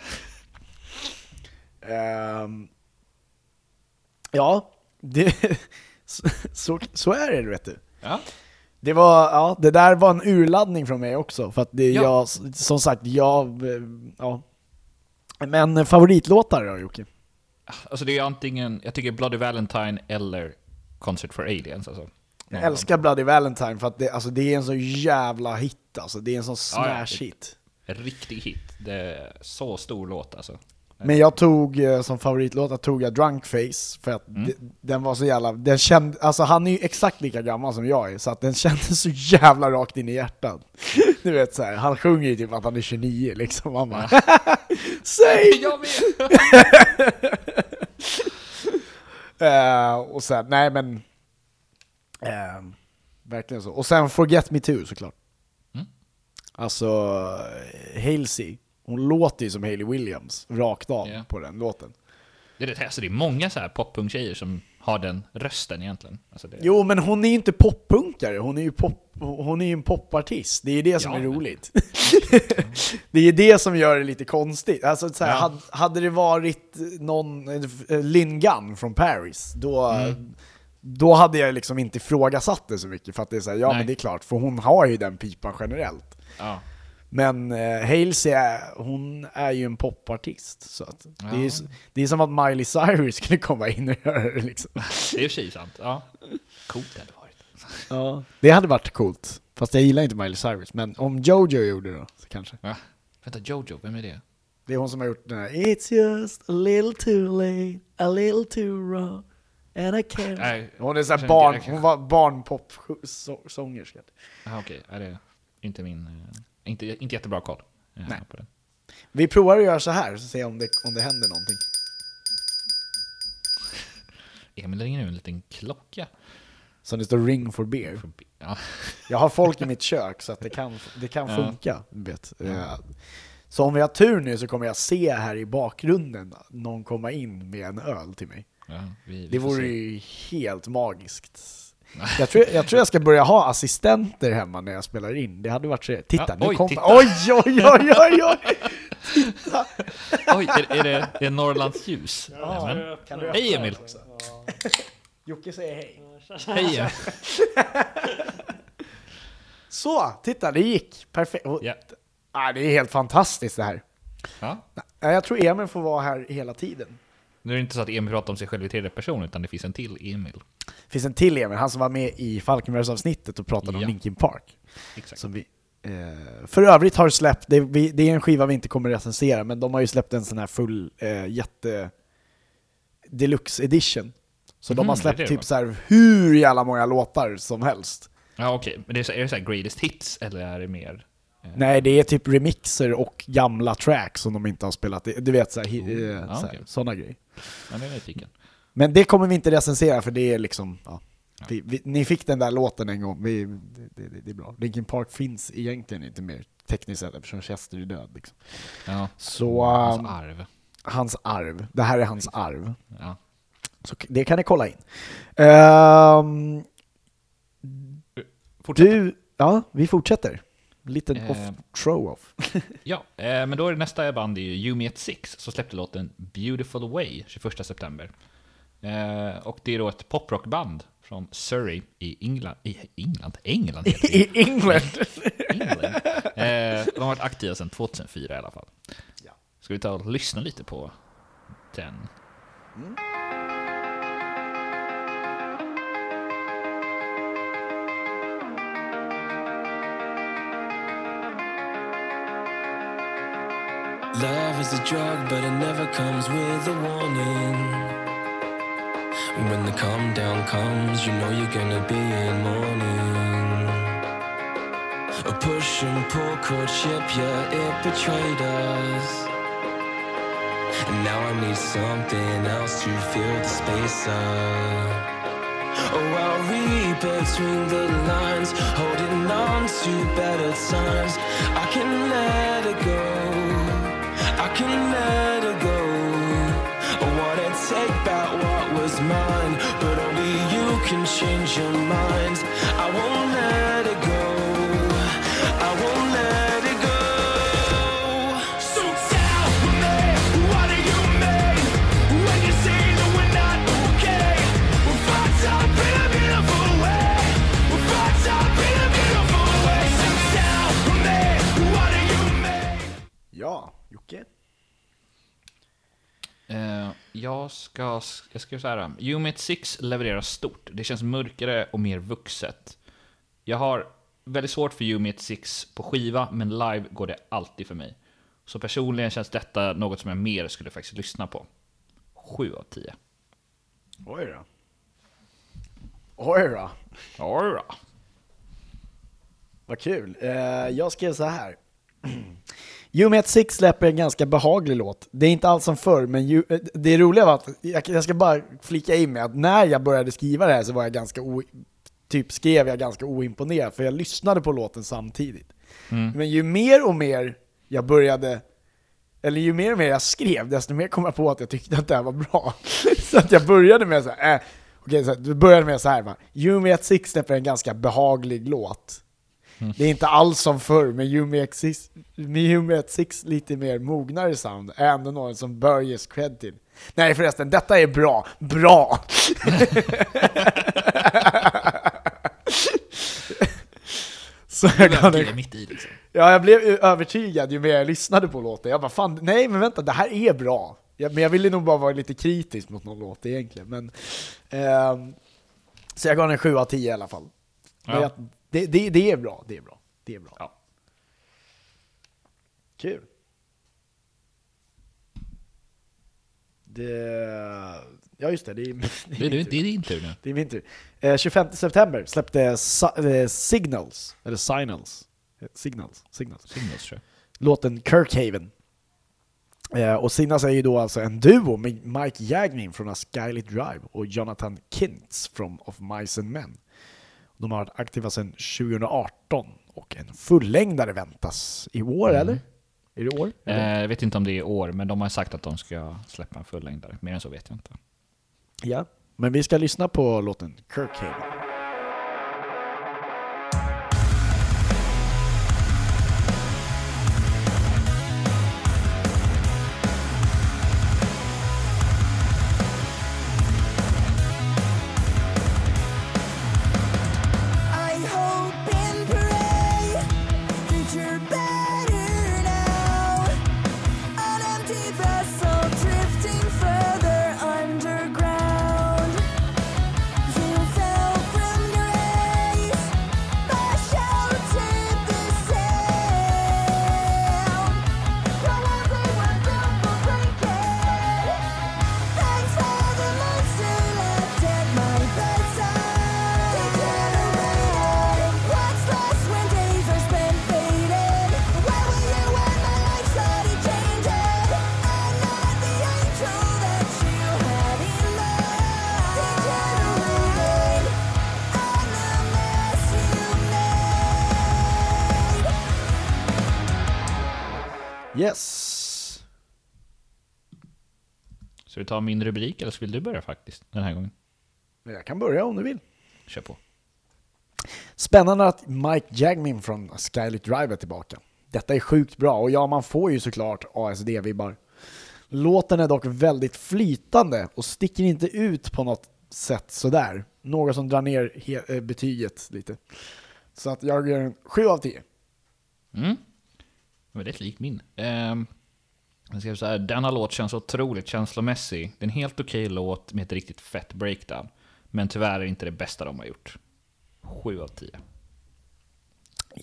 Ehm, ja, det, så, så, så är det vet du. Ja. Det var, ja, det där var en urladdning från mig också, för att det, Ja. jag, som sagt, jag, ja. Men favoritlåtar då Jocke? Alltså det är antingen, jag tycker Bloody Valentine eller Concert for Aliens alltså. Jag älskar Bloody Valentine för att det, alltså, det är en så jävla hit alltså. Det är en sån Ja, ja. riktig hit. Det är så stor låt alltså. Men jag tog eh, som favoritlåt tog jag Drunk Face för att Mm. den var så jävla, den kände, alltså han är ju exakt lika gammal som jag är så att den kändes så jävla rakt in i hjärtat. Du vet så här, han sjunger ju typ att han är 29 liksom, man bara Säg! Jag med! Eh, och sen, nej men eh, Verkligen så. Och sen Forget Me Too såklart. Mm. Alltså, Halsey, hon låter ju som Hayley Williams rakt av Ja. på den låten. Det är, det, alltså, det är många så här poppunktjejer som har den rösten egentligen. Alltså det, Jo, men hon är ju inte poppunkare, hon är ju pop, hon är en popartist. Det är ju det som Ja, är men- roligt. det är ju det som gör det lite konstigt. Alltså, så här, Ja. hade, hade det varit någon, eh, Lynn Gunn från Paris, då, Mm. då hade jag liksom inte ifrågasatt det så mycket. För att det är så här, ja Nej. men det är klart, för hon har ju den pipan generellt. ja. Men eh, Halsey, är, hon är ju en popartist. Så att det, är, Ja. det är som att Miley Cyrus skulle komma in och göra det liksom. Det är i och för sig sant. Ja. Coolt det hade varit. Ja. Det hade varit coolt. Fast jag gillar inte Miley Cyrus. Men om Jojo gjorde det då, så kanske. Ja. Vänta, Jojo, vem är det? Det är hon som har gjort den här It's just a little too late, a little too wrong, and I can't... Nej, hon är såhär barn, hon var barnpop-sångerska. Jaha, okej. Ja, det är inte min... Inte, inte jättebra koll Nej. på den. Vi provar att göra så här, så ser jag om det, om det händer någonting. Emil ringer nu en liten klocka. Så det står ring for beer. Ja. Jag har folk i mitt kök så att det kan, det kan Ja. funka. Vet. Eh, Så om vi har tur nu så kommer jag se här i bakgrunden någon komma in med en öl till mig. Ja, vi, vi Det vore ju helt magiskt. Jag tror, jag tror jag ska börja ha assistenter hemma när jag spelar in. Det hade varit så... Titta, Ja, nu oj, kommer... titta. Oj, oj, oj, oj, oj! Oj, är, är, det, är Norrlands ljus? Nämen. Kan du Hej Emil! Jocke säger hej. Hej! Så, titta, det gick. Perfekt. Ja. Ah, det är helt fantastiskt det här. Ja. Ja, Jag tror Emil får vara här hela tiden. Nu är det inte så att Emil pratar om sig själv i tredje person, utan det finns en till Emil. Det finns en till Emil, han som var med i Falkenbergs-avsnittet och pratade om Ja. Linkin Park. Exakt. Som vi, eh, för övrigt har släppt, det, vi, det är en skiva vi inte kommer recensera, men de har ju släppt en sån här full, eh, jätte deluxe edition. Så de Mhm, har det är släppt det, typ va? så här hur jävla många låtar som helst. Ja okej, men det är, så, är det så här greatest hits, eller är det mer? Nej, det är typ remixer och gamla tracks som de inte har spelat. Du vet, så här, hi- eh, ja, okej. såna grejer. Ja, det är nyfiken. Men det kommer vi inte recensera för det är liksom, ja. Vi, vi, ni fick den där låten en gång, vi, det, det, det är bra. Linkin Park finns egentligen inte mer tekniskt sett eftersom Chester är död. Liksom. Ja. Så Hans um, arv. hans arv, det här är hans arv. Ja. Så det kan ni kolla in. Fortsätt. du, ja, vi fortsätter. Liten Eh. off, throw-off. Ja, eh, men då är det nästa band, det är ju You Me At Six, som släppte låten Beautiful Way 21 september. Eh, och det är då ett poprockband från Surrey i England. I England? England heter det. I England. England. Eh, de har varit aktiva sedan 2004 i alla fall. Ska vi ta och lyssna lite på den? Love is a drug, but it never comes with a warning. When the calm down comes, you know you're gonna be in mourning. A push and pull courtship, yeah, it betrayed us. And now I need something else to fill the space up. Oh, I'll read between the lines, holding on to better times. I can let it go. Can let it go. I wanna take back what was mine, but only you can change your mind. I won't let it go. I won't let it go. So tell me, what do you mean when you say that we're not okay? We're fucked up in a beautiful way. We're fucked up in a beautiful way. So tell me, what do you mean? Ja, Jocke. Jag ska, jag ska säga så här. Me At Six levererar stort. Det känns mörkare och mer vuxet. Jag har väldigt svårt för At Six på skiva, men live går det alltid för mig. Så personligen känns detta något som jag mer skulle faktiskt lyssna på. 7 av 10. Oj då. Oj då. Oj då. Vad kul. Eh, jag skrev så här. Yumi at Six släpper en ganska behaglig låt. Det är inte alls som förr, men ju, eh, det roliga var att, jag, jag ska bara flika in med att när jag började skriva det här så var jag ganska o, typ skrev jag ganska oimponerad, för jag lyssnade på låten samtidigt. Men ju mer och mer jag började, eller ju mer och mer jag skrev, desto mer kom jag på att jag tyckte att det här var bra. så att jag började med så här, äh, okej, så här, du började med så här va, Yumi at Six släpper en ganska behaglig låt. Det är inte alls som förr, men Yumi at Six, med Yumi at Six lite mer mognare sound är ändå något som bör ges cred till. Nej förresten, detta är bra. Bra! Så jag gav Det mitt i liksom. Ja, jag blev övertygad ju mer jag lyssnade på låten. Jag bara fan, nej men vänta, det här är bra. Ja, men jag ville nog bara vara lite kritisk mot någon låt egentligen. Men, ehm, så jag gav den en 7 av 10 i alla fall. Ja. jag, det, det, det är bra, det är bra. Det är bra. Ja. Kul. Det, ja just det, det är, det är, Det, min det, är din tur nu. Det är min tur. Eh, 25 september släppte Sa- eh, Signals, eller Signals, Eh, Signals, Signals. Signals tror låten Kirkhaven. Eh, och Signals är ju då alltså en duo med Mike Jagmin från A Skylit Drive och Jonathan Kintz från Of Mice and Men. De har varit aktiva sedan 2018 och en fullängdare väntas i år, eller? Är det år? Eh, jag vet inte om det är i år, men de har sagt att de ska släppa en fullängdare. Mer än så vet jag inte. Ja. Men vi ska lyssna på låten Kirkhaven. Tar min rubrik, eller så vill du börja faktiskt den här gången? Jag kan börja om du vill. Kör på. Spännande att Mike Jagmin från Skylit Drive är tillbaka. Detta är sjukt bra och ja, man får ju såklart ASD-vibbar. Låten är dock väldigt flytande och sticker inte ut på något sätt sådär. Något som drar ner eh, betyget lite. Så att jag ger en 7 av 10. Mm. Väldigt lik min. Ehm, jag skrev så här, denna låt känns otroligt känslomässig. Det är en helt okej låt med ett riktigt fett breakdown. Men tyvärr är det inte det bästa de har gjort. 7 av 10.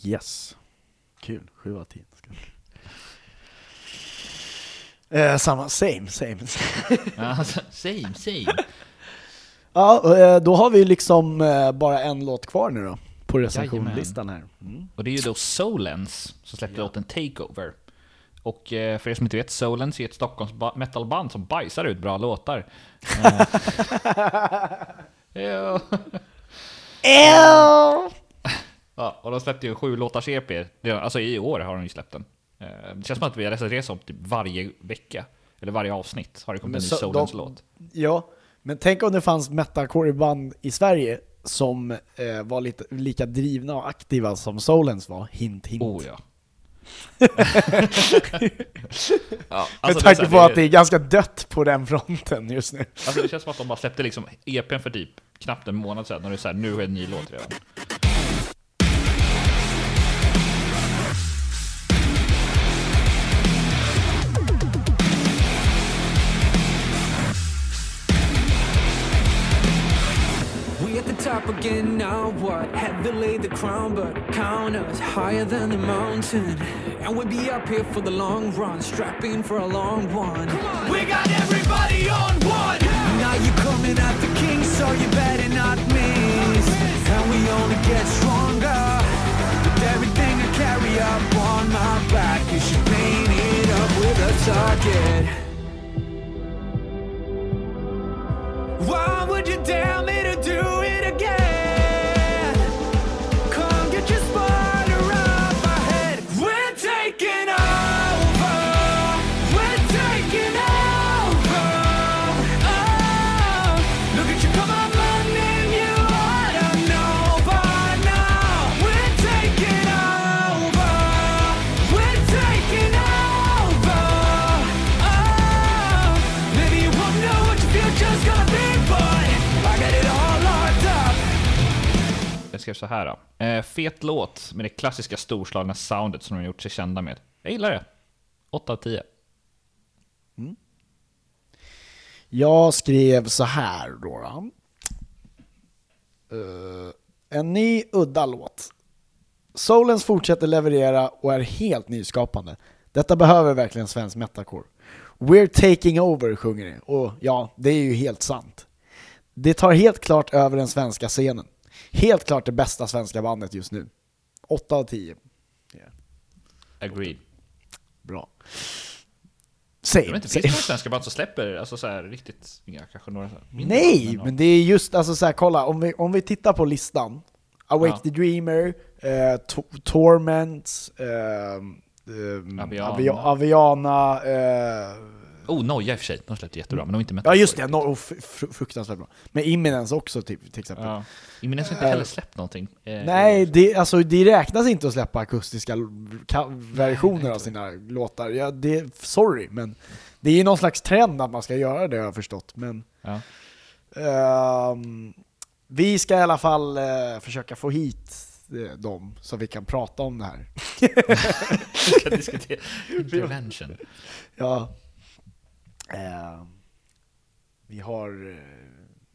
Yes. Kul, 7 av 10. Eh, samma, same, same. Alltså, same, same. ja, eh, då har vi liksom eh, bara en låt kvar nu då. På recensionlistan här. Mm. Och det är ju då Solens som släppte låten Takeover. Och eh, för er som inte vet, Solens är ett Stockholms ba- metalband som bajsar ut bra låtar. Eh, ja. Ja, och de släppte ju sju låtars EP. Alltså i år har de ju släppt den. Eh, Det känns som att vi har recenserat som typ varje vecka. Eller varje avsnitt har det kommit en ny så- Solens de- låt. Ja, men tänk om det fanns metalcore-band i Sverige som eh, var lite, lika drivna och aktiva som Solens var. Hint, hint. Oh ja. Ja Med alltså, är tanke så här, på att det är ganska dött på den fronten just nu. Alltså det känns som att de bara släppte liksom EPn för typ knappt en månad sedan och det är såhär, nu är en ny låt redan. Top again, now what? Heavy laid the crown, but count us higher than the mountain. And we'll be up here for the long run, strapping for a long one. We got everybody on one! Now you're coming at the king, so you better not miss. And we only get stronger. With everything I carry up on my back, you should paint it up with a target. Why skrev så här då. Eh, fet låt med det klassiska storslagna soundet som de har gjort sig kända med. Jag gillar det. 8 av 10. Mm. Jag skrev så här då. då. Eh, en ny udda låt. Solens fortsätter leverera och är helt nyskapande. Detta behöver verkligen svensk metalcore. We're taking over sjunger det. Och ja, det är ju helt sant. Det tar helt klart över den svenska scenen. Helt klart det bästa svenska bandet just nu. 8 av 10. Agreed. Bra. Säg, Jag vet inte, finns det några svenska band som släpper alltså så här riktigt, ja, kanske några så här Nej, band, men det är just alltså så här, kolla, om vi, om vi tittar på listan. Awake Ja. the Dreamer, eh, To- Torment, ehm, ehm, Aviana. Avia- Aviana, eh, Oh, Noja i och för sig, de släppte jättebra, men de är inte metal. ja just det, no, oh, fr- fr- fruktansvärt bra. Men Imminence också typ, till exempel. Ja. Imminens har inte heller släppt någonting. Eh, Nej, det, alltså, det räknas inte att släppa akustiska versioner av sina låtar. Ja, det, sorry, men det är ju någon slags trend att man ska göra det har jag förstått. Men Ja. Ehm, vi ska i alla fall eh, försöka få hit eh, dem så vi kan prata om det här. Vi ska diskutera intervention. ja. Ehm, vi har uh,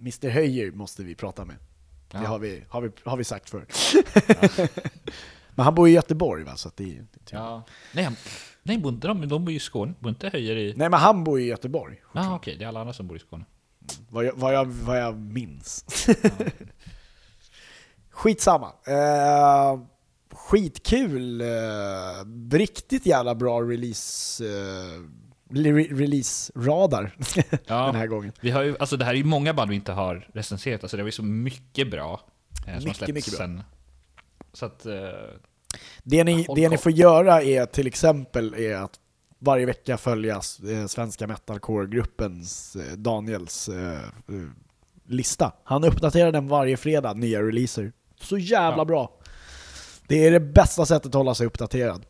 Mr Höjer måste vi prata med. Det Ja. har vi, har vi, har vi sagt förr. Men han bor i Göteborg va? Så det, det Ja. Nej, han- nej bor inte de, de bor ju i Skåne. Bor inte Höjer i... Nej men han bor i Göteborg. Ja, ah, okej, det är alla andra som bor i Skåne. Vad jag, vad jag, vad jag minns. Skitsamma. Eh, skitkul. Eh, riktigt jävla bra release, eh, release-radar Ja. den här gången. Vi har ju, alltså det här är ju många band vi inte har recenserat, alltså det var ju så mycket bra. Eh, som Mycket, mycket bra. sen. Så att... Eh, Det ni, det ni får göra är till exempel är att varje vecka följa eh, svenska metalcore-gruppens eh, Daniels eh, eh, lista. Han uppdaterar den varje fredag, nya releaser. Så jävla Ja. bra! Det är det bästa sättet att hålla sig uppdaterad.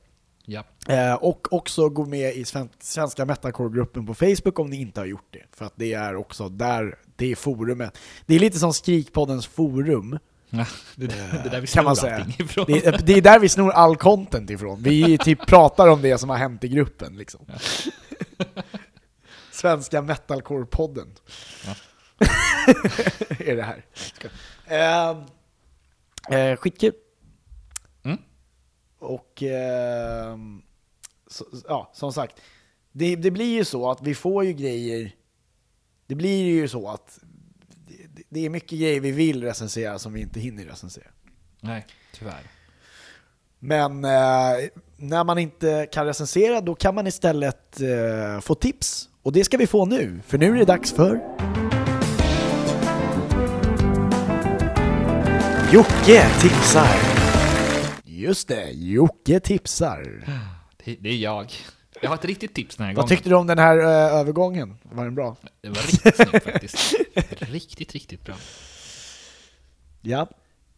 Ja. Eh, och också gå med i sven svenska metalcore-gruppen på Facebook om ni inte har gjort det. För att det är också där, det är forumet. Det är lite som Skrikpoddens forum. Ja, det, det, det där vi kan snor man säga. allting ifrån. Det är, det är där vi snor all content ifrån. Vi typ pratar om det som har hänt i gruppen liksom. Svenska metalcore-podden. Ja. är det här. Eh, eh, skitkul. Och ehm, så, ja, som sagt, det, det blir ju så att vi får ju grejer, det blir ju så att det, det är mycket grejer vi vill recensera som vi inte hinner recensera. Nej, tyvärr. Men eh, när man inte kan recensera då kan man istället eh, få tips. Och det ska vi få nu, för nu är det dags för... Jocke tipsar! Just det, Jocke tipsar. Det, det är jag. Jag har ett riktigt tips den här Vad gången. tyckte du om den här eh, övergången? Var den bra? Det var riktigt snyggt faktiskt. Riktigt, riktigt bra. Ja.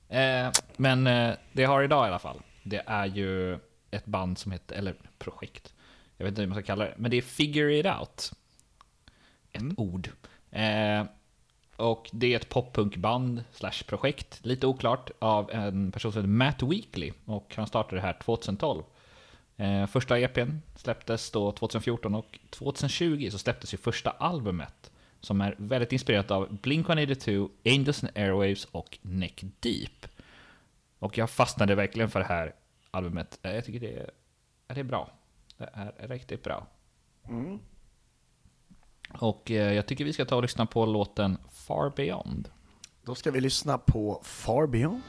Eh, men eh, det jag har idag i alla fall, det är ju ett band som heter, eller projekt, jag vet inte hur man ska kalla det, men det är Figure It Out. Ett ord. Eh, och det är ett poppunkband slash projekt, lite oklart, av en person som heter Matt Weekly. Och han startade det här 2012. Eh, första EPn släpptes då 2014 och 2020 så släpptes ju första albumet som är väldigt inspirerat av Blink-182, Angels and Airwaves och Neck Deep. Och jag fastnade verkligen för det här albumet. Eh, jag tycker det är, det är bra. Det är riktigt bra. Mm. Och eh, jag tycker vi ska ta och lyssna på låten Far Beyond. Då ska vi lyssna på Far Beyond.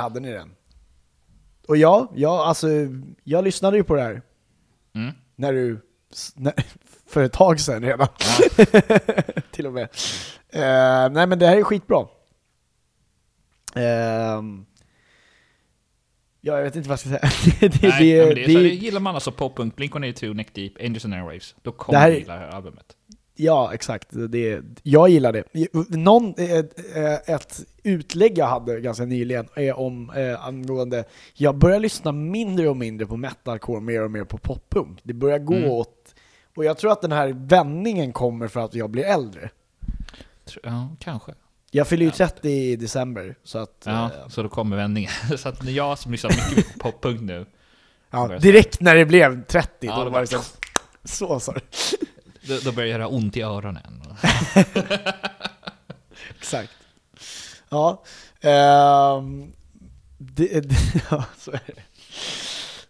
Hade ni den. Och ja, ja alltså, jag lyssnade ju på det här. Mm. När du, när, för ett tag sedan redan. Till och med. Eh, nej men det här är skitbra. Ehm, ja, jag vet inte vad jag ska säga. det, Nej, det, det, det- gillar man alltså poppunk, Blink-182, Neck Deep, Angels and Airwaves, då kommer Det här gilla albumet. Ja, exakt. Det, jag gillar det. Någon, eh, eh, ett utlägg jag hade ganska nyligen är om eh, angående, jag börjar lyssna mindre och mindre på metalcore, mer och mer på poppunk. Det börjar gå Mm. åt, och jag tror att den här vändningen kommer för att jag blir äldre. Ja, kanske. Jag fyller ju 30 i december, så att... Ja, eh, så då kommer vändningen. så att när jag som lyssnar mycket på poppunk nu, ja, direkt när det blev 30, Ja, då det var det så... Så sa du. Då, då börjar det göra ont i öronen. Exakt. Ja. ehm, det, det, ja, så är det.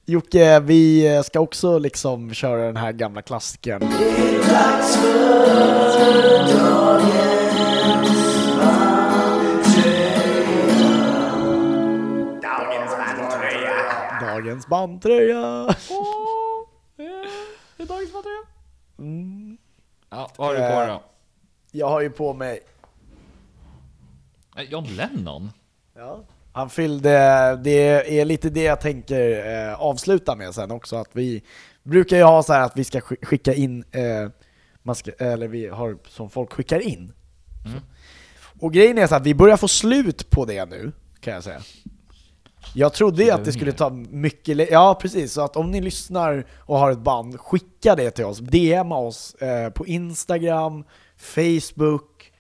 Jocke, vi ska också liksom köra den här gamla klassikern. Dagens bandtröja! Åh, det är dagens bandtröja! Mm. Ja, vad har du på dig då? Jag har ju på mig Eh, John Lennon? Ja. Han fyllde, det är lite det jag tänker eh, avsluta med sen också, att vi brukar ju ha så här att vi ska sk- skicka in, eh, ska, eller vi har som folk skickar in. Så. Och grejen är så att vi börjar få slut på det nu, kan jag säga. Jag trodde ju att det skulle ta mycket Ja precis, så att om ni lyssnar och har ett band, skicka det till oss. DMa oss eh, på Instagram, Facebook.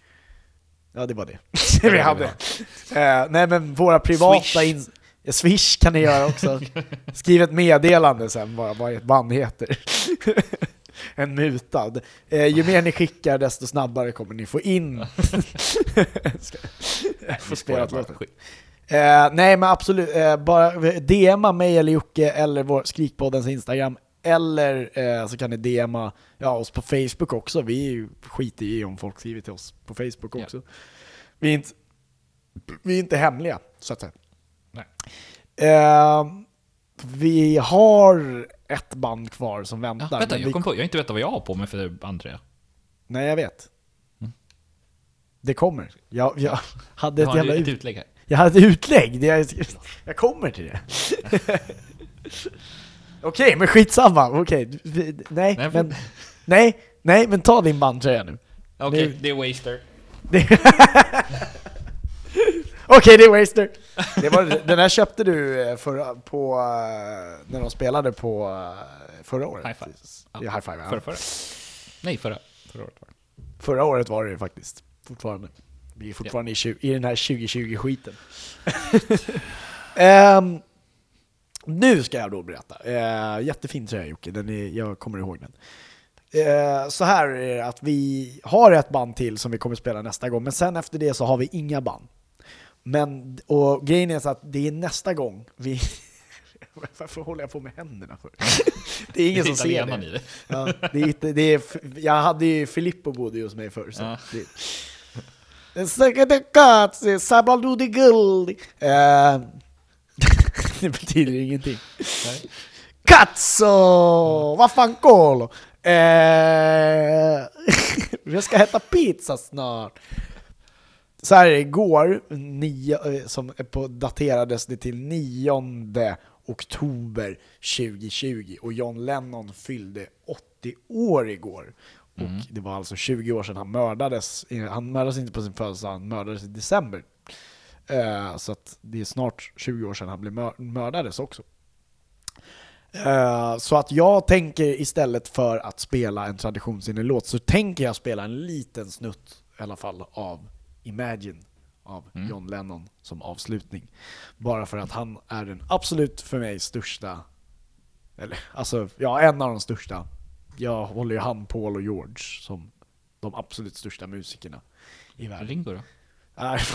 Ja det var det. vi hade. Eh, nej men våra privata... Swish. Ja, Swish kan ni göra också. Skriv ett meddelande sen bara vad ett band heter. en mutad. Eh, ju mer ni skickar desto snabbare kommer ni få in. Få spela ett låt. Eh, nej men absolut, eh, bara DMa mig eller Jocke eller vår Skrikpoddens Instagram eller eh, så kan ni DMa ja, oss på Facebook också. Vi skiter i om folk skriver till oss på Facebook Ja. också. Vi, är inte, vi är inte hemliga, så att säga. Nej. Eh, vi har ett band kvar som väntar. Ja, vänta, vi- jag kom på, jag har inte vetat vad jag har på mig för bandtröja. Nej, jag vet. Det kommer. Jag, jag hade ett jävla ett ut... utlägg här. Jag hade utlägg, det jag, jag kommer till det. Okej, men skitsamma. Okej, vi- nej, Nej, men... Nej, nej, men ta din bandtröja nu. Okej, Nu- det är Waster. Okej, det är Waster. Det var, den här köpte du eh, förra, på, eh, när de spelade på eh, förra året. High five. Ja, high five ja. Förra, förra. Nej, förra. Förra året var det. Förra året var det faktiskt, fortfarande. Vi är fortfarande i, tju- i den här 2020-skiten. Ehm, nu ska jag då berätta. Uh, jättefin tröja Jocke, den är, jag kommer ihåg den. Eh, så här är det att vi har ett band till som vi kommer spela nästa gång, men sen efter det så har vi inga band. Men, och grejen är så att det är nästa gång vi... Varför håller jag på med händerna för? Det är ingen som ser det. i det. Ja, det, är, det är, jag hade ju Filippo bodde hos mig förr. Så Ja. det, en katt, sabla guld. Eh. Det betyder ingenting. Katso! Vad fan eh. jag ska äta pizza snart. Så här är det igår, nio, eh, som på, daterades det till 9 oktober 2020 och John Lennon fyllde 80 år igår. Och det var alltså 20 år sedan han mördades. Han mördades inte på sin födelsedag, han mördades i december. Eh, så att det är snart 20 år sedan han blev mör- mördades också. Eh, så att jag tänker istället för att spela en traditionsenlig låt så tänker jag spela en liten snutt i alla fall av Imagine av John Lennon som avslutning. Bara för att han är den absolut för mig största, eller alltså ja en av de största. Jag håller ju han, Paul och George som de absolut största musikerna i världen. Ringo då? Nej.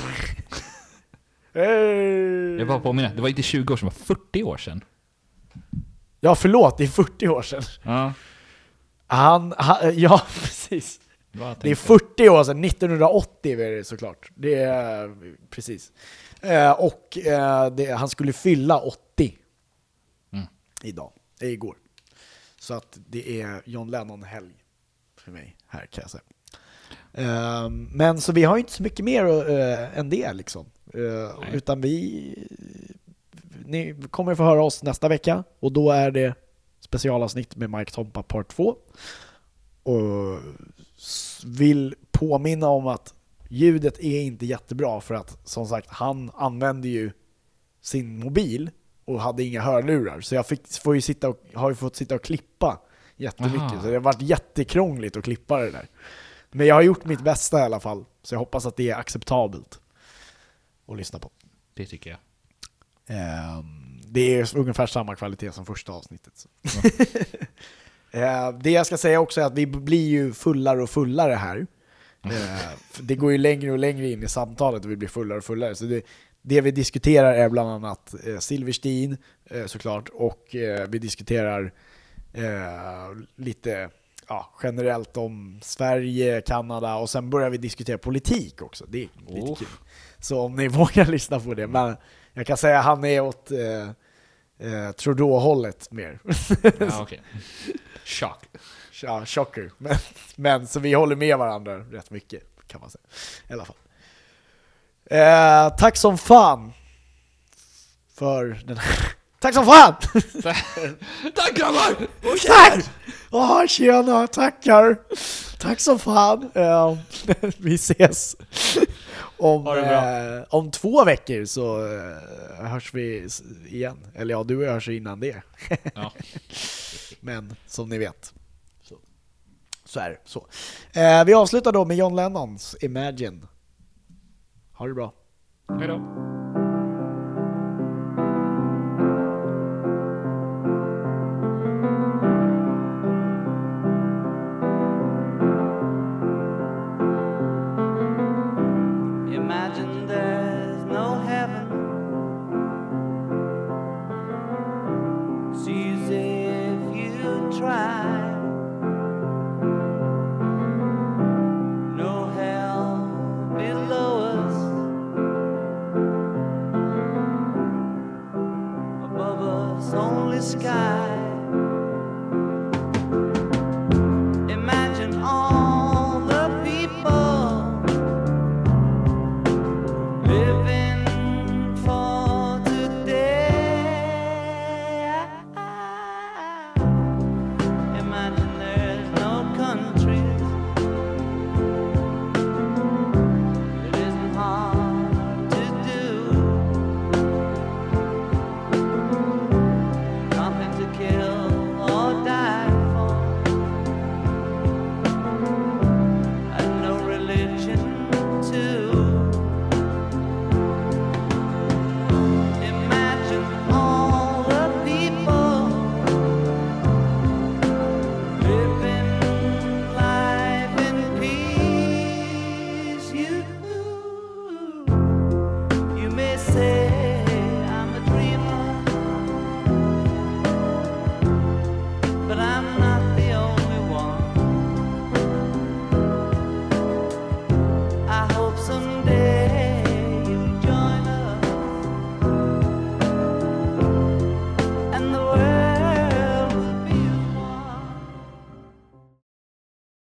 Hey! Jag bara påminna, det var inte 20 år sedan, det var 40 år sedan. Ja förlåt, det är 40 år sedan. Ja, Han, han ja precis. Det är tänkte. 40 år sedan, 1980 är det såklart. Det är, precis. Eh, och eh, det, han skulle fylla 80 Mm. idag, igår. Så att det är John Lennon-helg för mig här kan jag säga. Eh, men så vi har ju inte så mycket mer eh, än det liksom. Nej. utan vi ni kommer få höra oss nästa vecka och då är det specialavsnitt med Mike Tompa part 2. Och vill påminna om att ljudet är inte jättebra för att som sagt han använde ju sin mobil och hade inga hörlurar så jag fick, får ju sitta och, har ju fått sitta och klippa jättemycket Aha. så det har varit jättekrångligt att klippa det där. Men jag har gjort mitt bästa i alla fall så jag hoppas att det är acceptabelt att lyssna på. Det tycker jag. Ehm, det är ungefär samma kvalitet som första avsnittet. Eh, det jag ska säga också är att vi blir ju fullare och fullare här. Eh, för det går ju längre och längre in i samtalet och vi blir fullare och fullare. Så det, det vi diskuterar är bland annat eh, Silverstein eh, såklart och eh, vi diskuterar lite ja, generellt om Sverige, Kanada och sen börjar vi diskutera politik också. Det är lite Oh. kul. Så om ni vågar lyssna på det. Men jag kan säga att han är åt eh, Trudeau-hållet mer. Ja, okej. Chock. ja, chocker. Men, men så vi håller med varandra rätt mycket kan man säga. I alla fall. Eh, tack som fan för den här... Tack som fan! Tack grabbar! Tack! Åh, tjena, tackar! Tack som fan! Eh, vi ses om, eh, om två veckor så eh, hörs vi igen. Eller ja, du och jag hörs innan det. Ja. Men som ni vet så, så är det. Så. Eh, vi avslutar då med John Lennons Imagine. Ha det bra. Hej då.